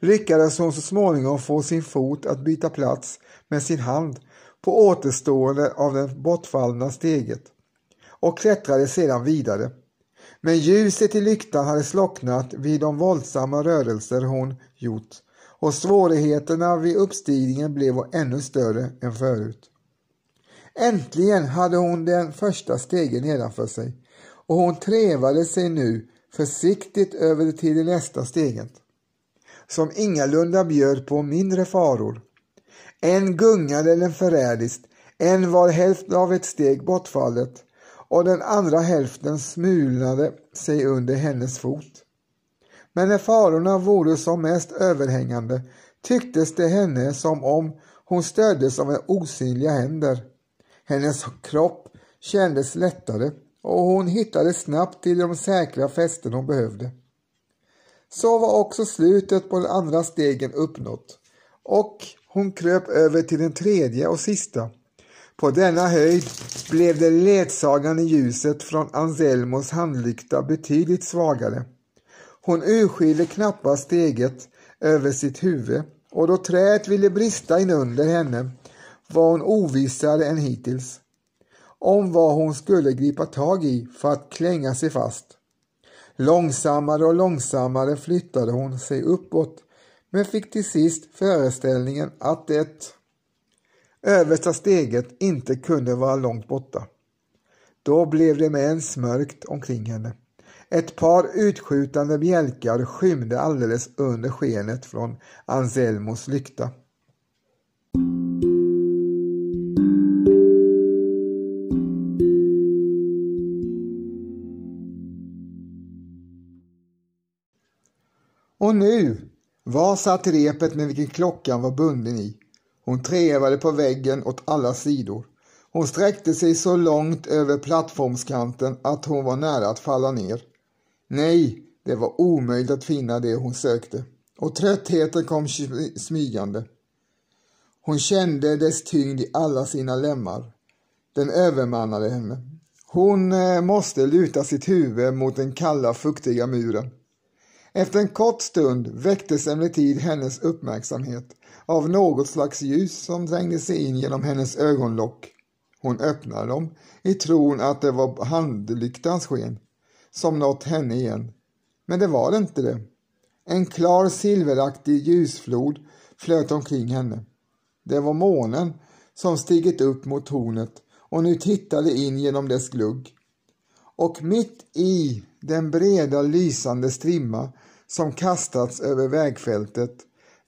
Lyckades hon så småningom få sin fot att byta plats med sin hand på återstående av det bortfallna steget och klättrade sedan vidare. Men ljuset i lyktan hade slocknat vid de våldsamma rörelser hon gjort och svårigheterna vid uppstigningen blev ännu större än förut. Äntligen hade hon den första stegen nedanför sig och hon trevade sig nu försiktigt över till det nästa steget som ingalunda bjöd på mindre faror. En gungade den förrädiskt, en var hälften av ett steg bortfallet och den andra hälften smulnade sig under hennes fot. Men när farorna vore som mest överhängande tycktes det henne som om hon stöddes av osynliga händer. Hennes kropp kändes lättare och hon hittade snabbt till de säkra fästen hon behövde. Så var också slutet på den andra stegen uppnått och hon kröp över till den tredje och sista. På denna höjd blev det ledsagande ljuset från Anselmos handlykta betydligt svagare. Hon urskilde knappast steget över sitt huvud och då träet ville brista inunder henne var hon ovissare än hittills om vad hon skulle gripa tag i för att klänga sig fast. Långsammare och långsammare flyttade hon sig uppåt men fick till sist föreställningen att det översta steget inte kunde vara långt borta. Då blev det med ens mörkt omkring henne. Ett par utskjutande bjälkar skymde alldeles under skenet från Anselmos lykta. Och nu, var satt repet med vilken klockan var bunden i? Hon trevade på väggen åt alla sidor. Hon sträckte sig så långt över plattformskanten att hon var nära att falla ner. Nej, det var omöjligt att finna det hon sökte och tröttheten kom smygande. Hon kände dess tyngd i alla sina lemmar. Den övermannade henne. Hon eh, måste luta sitt huvud mot den kalla, fuktiga muren. Efter en kort stund väcktes emellertid hennes uppmärksamhet av något slags ljus som trängde sig in genom hennes ögonlock. Hon öppnade dem i tron att det var handlyktans sken som nått henne igen. Men det var inte det. En klar silveraktig ljusflod flöt omkring henne. Det var månen som stigit upp mot tornet och nu tittade in genom dess glugg. Och mitt i den breda lysande strimma som kastats över vägfältet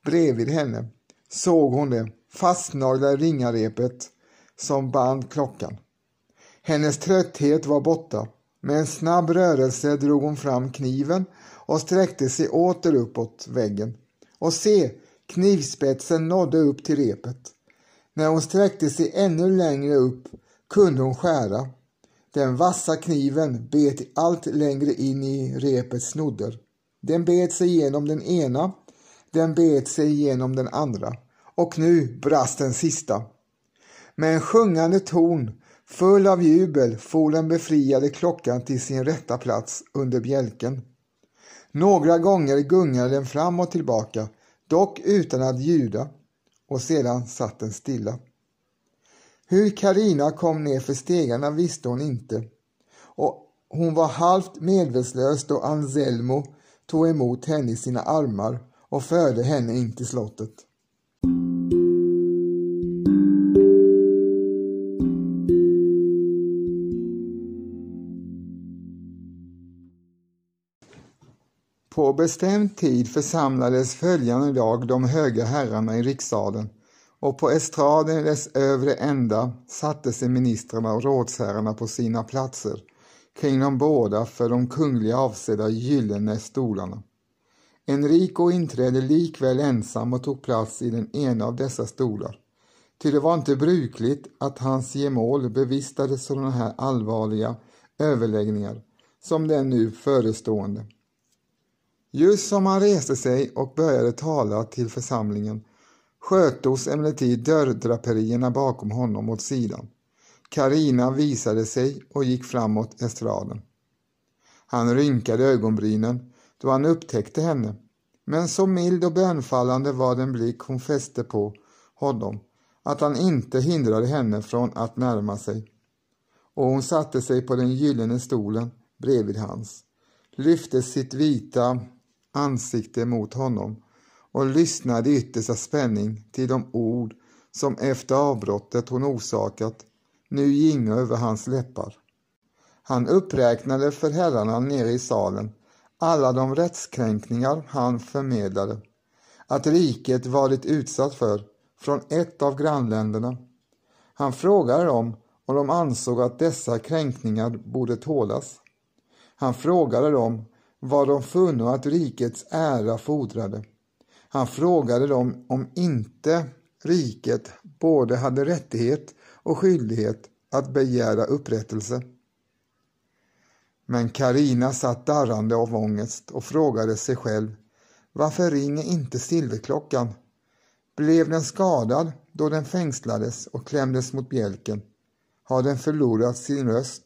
bredvid henne såg hon det fastnaglade ringarepet som band klockan. Hennes trötthet var borta. Med en snabb rörelse drog hon fram kniven och sträckte sig åter uppåt väggen. Och se, knivspetsen nådde upp till repet. När hon sträckte sig ännu längre upp kunde hon skära. Den vassa kniven bet allt längre in i repets snodder. Den bet sig igenom den ena, den bet sig igenom den andra och nu brast den sista. Med en sjungande ton, full av jubel, for den befriade klockan till sin rätta plats under bjälken. Några gånger gungade den fram och tillbaka, dock utan att ljuda, och sedan satt den stilla. Hur Karina kom ner för stegarna visste hon inte, och hon var halvt medvetslös då Anselmo tog emot henne i sina armar och förde henne in till slottet. På bestämd tid församlades följande dag de höga herrarna i rikssalen och på estraden i dess övre ända satte sig ministrarna och rådsherrarna på sina platser kring de båda för de kungliga avsedda gyllene stolarna. Enrico inträdde likväl ensam och tog plats i den ena av dessa stolar. Ty det var inte brukligt att hans gemål bevistade sådana här allvarliga överläggningar som den nu förestående. Just som han reste sig och började tala till församlingen skötos emellertid dörrdraperierna bakom honom åt sidan. Karina visade sig och gick framåt estraden. Han rynkade ögonbrynen då han upptäckte henne, men så mild och bönfallande var den blick hon fäste på honom att han inte hindrade henne från att närma sig. Och hon satte sig på den gyllene stolen bredvid hans, lyfte sitt vita ansikte mot honom och lyssnade i yttersta spänning till de ord som efter avbrottet hon orsakat nu ginge över hans läppar. Han uppräknade för herrarna nere i salen alla de rättskränkningar han förmedlade, att riket varit utsatt för från ett av grannländerna. Han frågade dem om de ansåg att dessa kränkningar borde tålas. Han frågade dem vad de funno att rikets ära fordrade. Han frågade dem om inte riket både hade rättighet och skyldighet att begära upprättelse. Men Karina satt darrande av ångest och frågade sig själv varför ringer inte silverklockan? Blev den skadad då den fängslades och klämdes mot bjälken? Har den förlorat sin röst?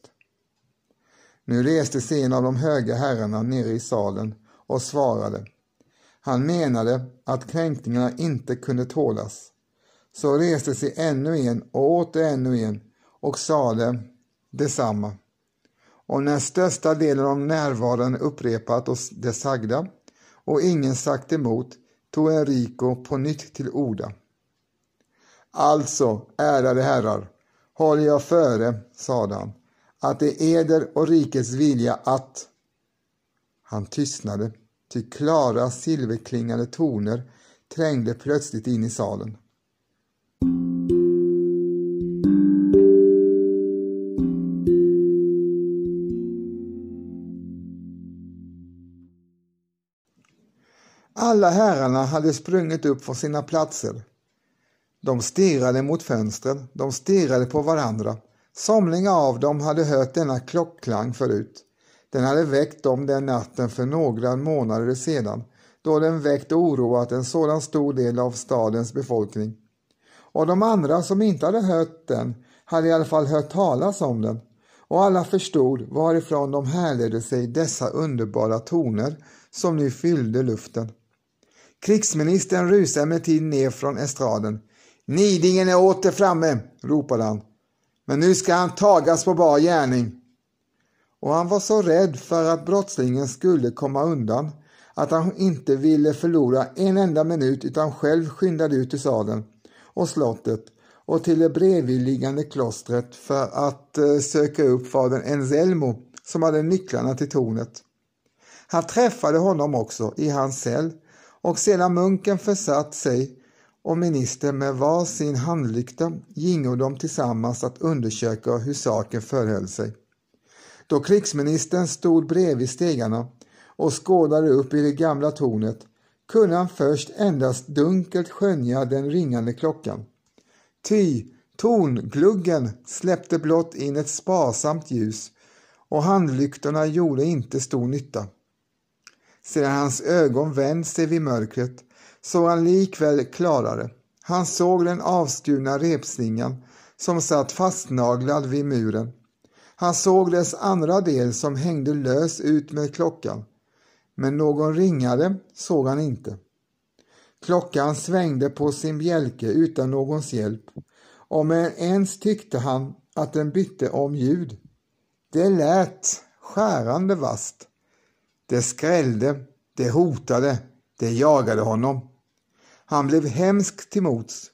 Nu reste sig en av de höga herrarna nere i salen och svarade. Han menade att kränkningarna inte kunde tålas. Så reste sig ännu en och åter ännu en och sade detsamma. Och när största delen av närvarande upprepat oss det sagda och ingen sagt emot tog Enrico på nytt till orda. Alltså, ärade herrar, håller jag före, sade han, att det är eder och rikets vilja att... Han tystnade, ty klara silverklingande toner trängde plötsligt in i salen. Alla herrarna hade sprungit upp från sina platser. De stirrade mot fönstren, de stirrade på varandra. Somliga av dem hade hört denna klockklang förut. Den hade väckt dem den natten för några månader sedan, då den väckt och oroat en sådan stor del av stadens befolkning. Och de andra som inte hade hört den hade i alla fall hört talas om den och alla förstod varifrån de härledde sig dessa underbara toner som nu fyllde luften. Krigsministern rusade emellertid ner från estraden. Nidingen är åter framme, ropade han. Men nu ska han tagas på bar gärning. Och han var så rädd för att brottslingen skulle komma undan att han inte ville förlora en enda minut utan själv skyndade ut i sadeln och slottet och till det bredvidliggande klostret för att eh, söka upp fadern Enzelmo som hade nycklarna till tornet. Han träffade honom också i hans cell och sedan munken försatt sig och ministern med var sin handlykta gingo de tillsammans att undersöka hur saken förhöll sig. Då krigsministern stod bredvid stegarna och skådade upp i det gamla tornet kunde han först endast dunkelt skönja den ringande klockan. Ty torngluggen släppte blott in ett sparsamt ljus och handlyktorna gjorde inte stor nytta. Sedan hans ögon vänt sig vid mörkret såg han likväl klarare. Han såg den avskurna repslingan som satt fastnaglad vid muren. Han såg dess andra del som hängde lös ut med klockan. Men någon ringare såg han inte. Klockan svängde på sin bjälke utan någons hjälp Om ens tyckte han att den bytte om ljud. Det lät skärande vast. Det skrällde, det hotade, det jagade honom. Han blev hemsk till mots.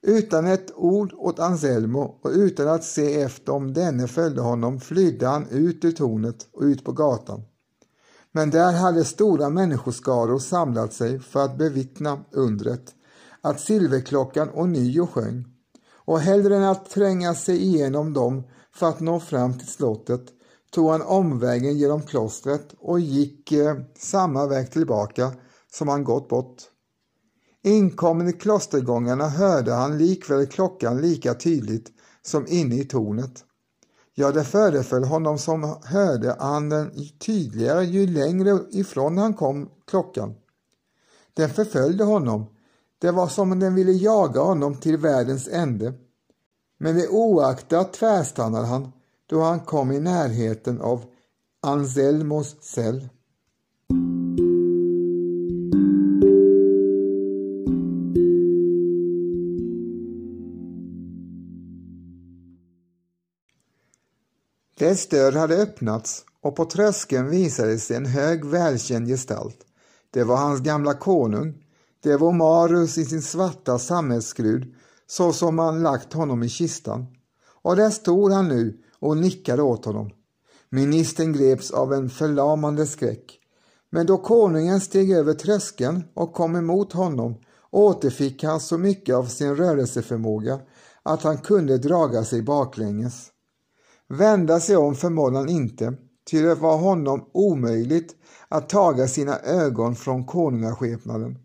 Utan ett ord åt Anselmo och utan att se efter om denne följde honom flydde han ut ur tornet och ut på gatan. Men där hade stora människoskaror samlat sig för att bevittna undret, att silverklockan ånyo sjöng. Och hellre än att tränga sig igenom dem för att nå fram till slottet tog han omvägen genom klostret och gick eh, samma väg tillbaka som han gått bort. Inkommen i klostergångarna hörde han likväl klockan lika tydligt som inne i tornet. Ja, det föreföll honom som hörde han den tydligare ju längre ifrån han kom klockan. Den förföljde honom. Det var som om den ville jaga honom till världens ände. Men det oaktat tvärstannade han då han kom i närheten av Anselmos cell. Dess dörr hade öppnats och på tröskeln visade sig en hög välkänd gestalt. Det var hans gamla konung. Det var Marus i sin svarta sammetsskrud så som man lagt honom i kistan. Och där stod han nu och nickade åt honom. Ministern greps av en förlamande skräck. Men då konungen steg över tröskeln och kom emot honom återfick han så mycket av sin rörelseförmåga att han kunde draga sig baklänges. Vända sig om förmådde han inte, ty det var honom omöjligt att taga sina ögon från konungaskepnaden.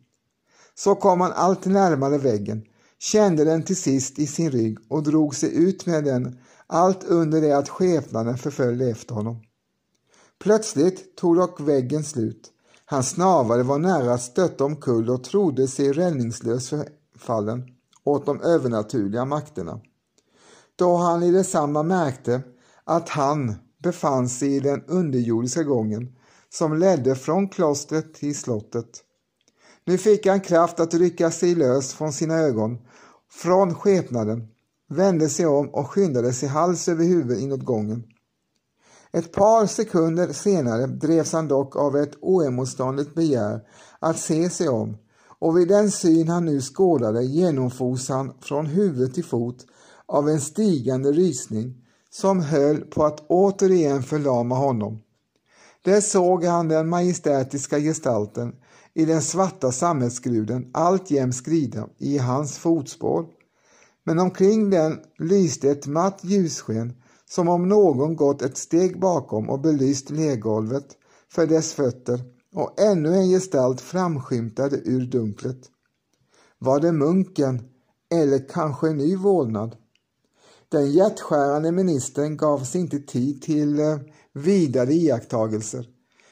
Så kom han allt närmare väggen, kände den till sist i sin rygg och drog sig ut med den, allt under det att skepnaden förföljde efter honom. Plötsligt tog dock väggen slut. Hans snavare var nära att stötta omkull och trodde sig räddningslös förfallen åt de övernaturliga makterna. Då han i detsamma märkte att han befann sig i den underjordiska gången som ledde från klostret till slottet. Nu fick han kraft att rycka sig lös från sina ögon, från skepnaden, vände sig om och skyndade sig hals över huvud inåt gången. Ett par sekunder senare drevs han dock av ett oemotståndligt begär att se sig om och vid den syn han nu skådade genomfors han från huvud till fot av en stigande rysning som höll på att återigen förlama honom. Där såg han den majestätiska gestalten i den svarta sammetsgruden alltjämt skrida i hans fotspår. Men omkring den lyste ett matt ljussken som om någon gått ett steg bakom och belyst lergolvet för dess fötter och ännu en gestalt framskymtade ur dunklet. Var det munken eller kanske en ny vålnad? Den hjärtskärande ministern gav sig inte tid till eh, vidare iakttagelser.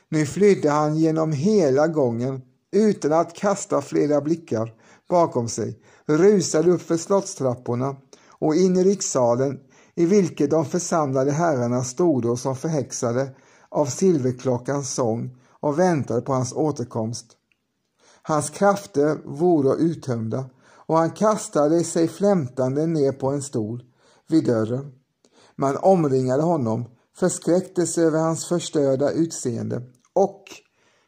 Nu flydde han genom hela gången utan att kasta flera blickar bakom sig, rusade upp för slottstrapporna och in i rikssalen i vilket de församlade herrarna stod som förhäxade av silverklockans sång och väntade på hans återkomst. Hans krafter vore uttömda och han kastade sig flämtande ner på en stol vid dörren. Man omringade honom, förskräcktes över hans förstörda utseende och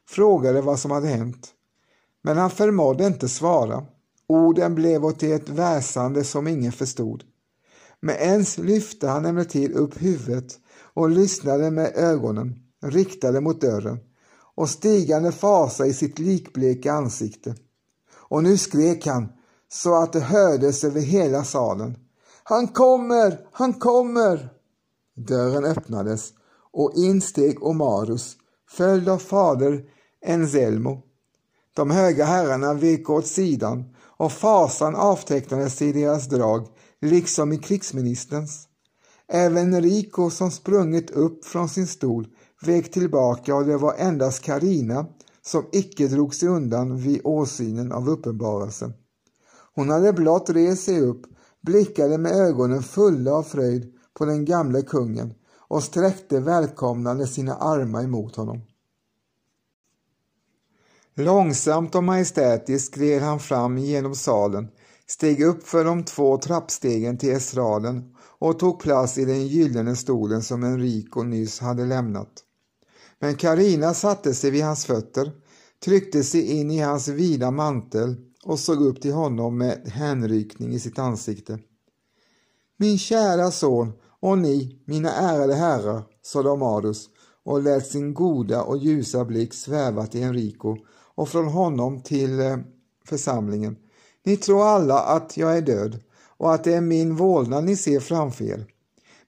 frågade vad som hade hänt. Men han förmådde inte svara. Orden blev åt ett väsande som ingen förstod. Men ens lyfte han emellertid upp huvudet och lyssnade med ögonen riktade mot dörren och stigande fasa i sitt likbleka ansikte. Och nu skrek han så att det hördes över hela salen. Han kommer! Han kommer! Dörren öppnades och in steg Omarus, följd av fader Enzelmo. De höga herrarna vek åt sidan och fasan avtecknades i deras drag, liksom i krigsministerns. Även Rico som sprungit upp från sin stol vek tillbaka och det var endast Karina som icke drog sig undan vid åsynen av uppenbarelsen. Hon hade blott rest sig upp blickade med ögonen fulla av fröjd på den gamle kungen och sträckte välkomnande sina armar emot honom. Långsamt och majestätiskt gled han fram genom salen, steg upp för de två trappstegen till estraden och tog plats i den gyllene stolen som Enrico nyss hade lämnat. Men Karina satte sig vid hans fötter, tryckte sig in i hans vida mantel och såg upp till honom med hänrykning i sitt ansikte. Min kära son och ni, mina ärade herrar, sade Amadus och lät sin goda och ljusa blick sväva till Enrico och från honom till eh, församlingen. Ni tror alla att jag är död och att det är min vålnad ni ser framför er.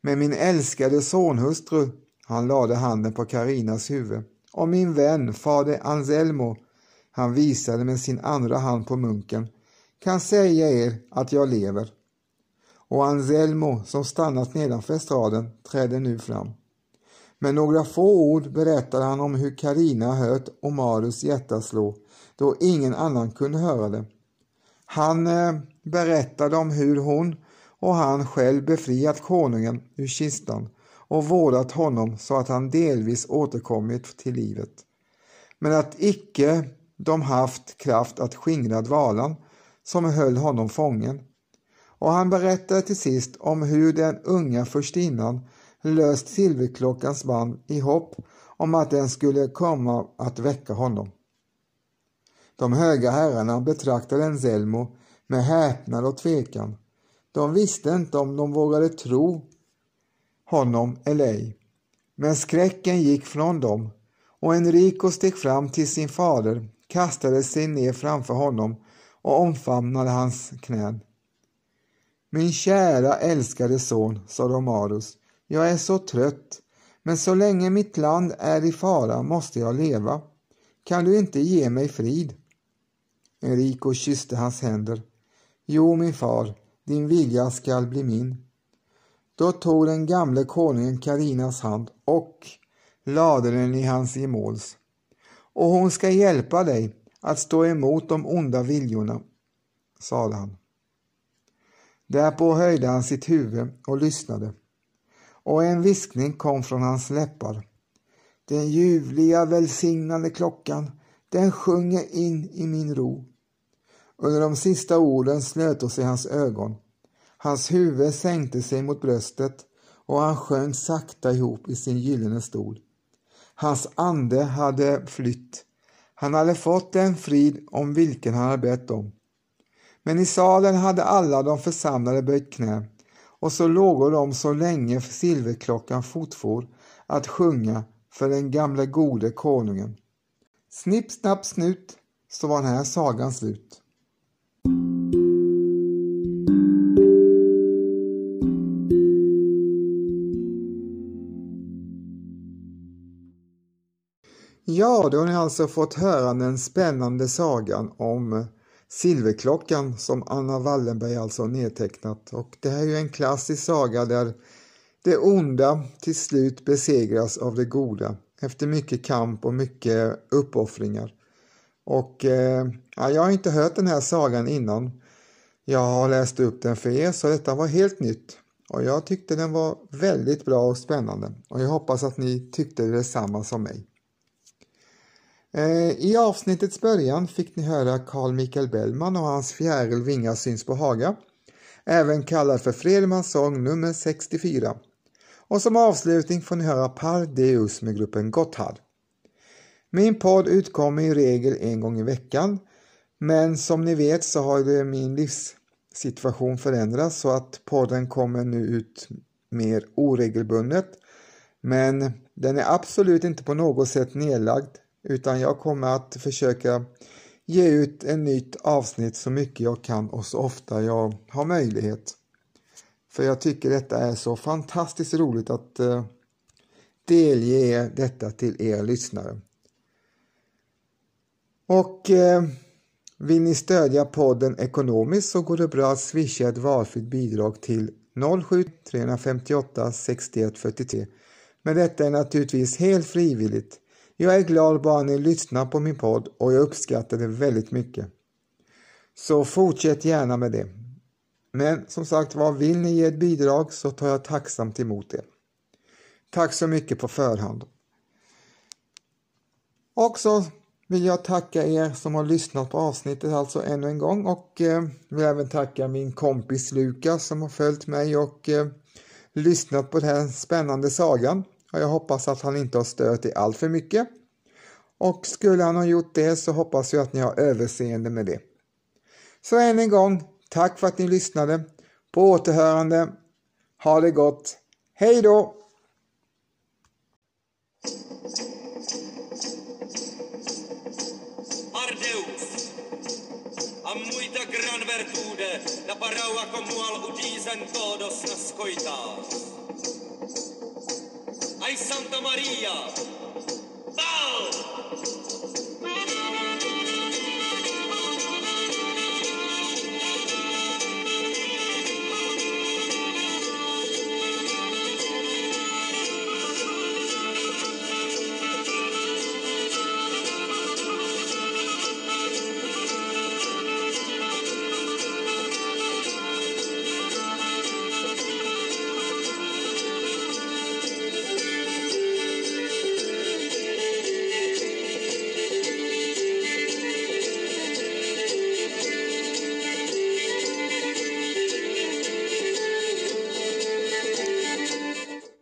Men min älskade sonhustru Han lade handen på Karinas huvud. Och min vän, fader Anselmo, han visade med sin andra hand på munken, kan säga er att jag lever. Och Anselmo, som stannat nedanför estraden, trädde nu fram. Med några få ord berättade han om hur Karina hört Omarus hjärta slå, då ingen annan kunde höra det. Han eh, berättade om hur hon och han själv befriat konungen ur kistan och vårdat honom så att han delvis återkommit till livet. Men att icke de haft kraft att skingra dvalan som höll honom fången. Och han berättade till sist om hur den unga förstinnan löst silverklockans band i hopp om att den skulle komma att väcka honom. De höga herrarna betraktade Enzelmo med häpnad och tvekan. De visste inte om de vågade tro honom eller ej. Men skräcken gick från dem och Enrico steg fram till sin fader, kastade sig ner framför honom och omfamnade hans knän. Min kära älskade son, sa Romarus, jag är så trött, men så länge mitt land är i fara måste jag leva. Kan du inte ge mig frid? Enrico kysste hans händer. Jo, min far, din vilja skall bli min. Då tog den gamle konungen Karinas hand och lade den i hans gemåls. Och hon ska hjälpa dig att stå emot de onda viljorna, sade han. Därpå höjde han sitt huvud och lyssnade och en viskning kom från hans läppar. Den ljuvliga välsignade klockan, den sjunger in i min ro. Under de sista orden slöt sig hans ögon. Hans huvud sänkte sig mot bröstet och han sjönk sakta ihop i sin gyllene stol. Hans ande hade flytt. Han hade fått den frid om vilken han hade bett om. Men i salen hade alla de församlade böjt knä och så låg de så länge silverklockan fortfor att sjunga för den gamle gode konungen. Snipp, snapp, snut så var den här sagan slut. Ja, då har ni alltså fått höra den spännande sagan om Silverklockan som Anna Wallenberg alltså nedtecknat och det här är ju en klassisk saga där det onda till slut besegras av det goda efter mycket kamp och mycket uppoffringar. Och eh, ja, jag har inte hört den här sagan innan. Jag har läst upp den för er så detta var helt nytt och jag tyckte den var väldigt bra och spännande och jag hoppas att ni tyckte detsamma som mig. Eh, I avsnittets början fick ni höra Carl Michael Bellman och hans Fjäril vingar syns på Haga, även kallad för Fredmans sång nummer 64. Och som avslutning får ni höra Par Deus med gruppen Gotthard. Min podd utkommer i regel en gång i veckan, men som ni vet så har det min livssituation förändrats så att podden kommer nu ut mer oregelbundet. Men den är absolut inte på något sätt nedlagd utan jag kommer att försöka ge ut en nytt avsnitt så mycket jag kan och så ofta jag har möjlighet. För jag tycker detta är så fantastiskt roligt att eh, delge detta till er lyssnare. Och eh, vill ni stödja podden ekonomiskt så går det bra att swisha ett valfritt bidrag till 07 358 61 43. Men detta är naturligtvis helt frivilligt. Jag är glad bara ni lyssnar på min podd och jag uppskattar det väldigt mycket. Så fortsätt gärna med det. Men som sagt var, vill ni ge ett bidrag så tar jag tacksamt emot det. Tack så mycket på förhand. Också vill jag tacka er som har lyssnat på avsnittet alltså ännu en gång och eh, vill även tacka min kompis Lukas som har följt mig och eh, lyssnat på den här spännande sagan jag hoppas att han inte har stört i allt för mycket. Och skulle han ha gjort det så hoppas jag att ni har överseende med det. Så än en gång, tack för att ni lyssnade. På återhörande. Ha det gott. Hej då! Ardeus, a muita gran vertude, la paraua comual udisen todos nas em Santa Maria.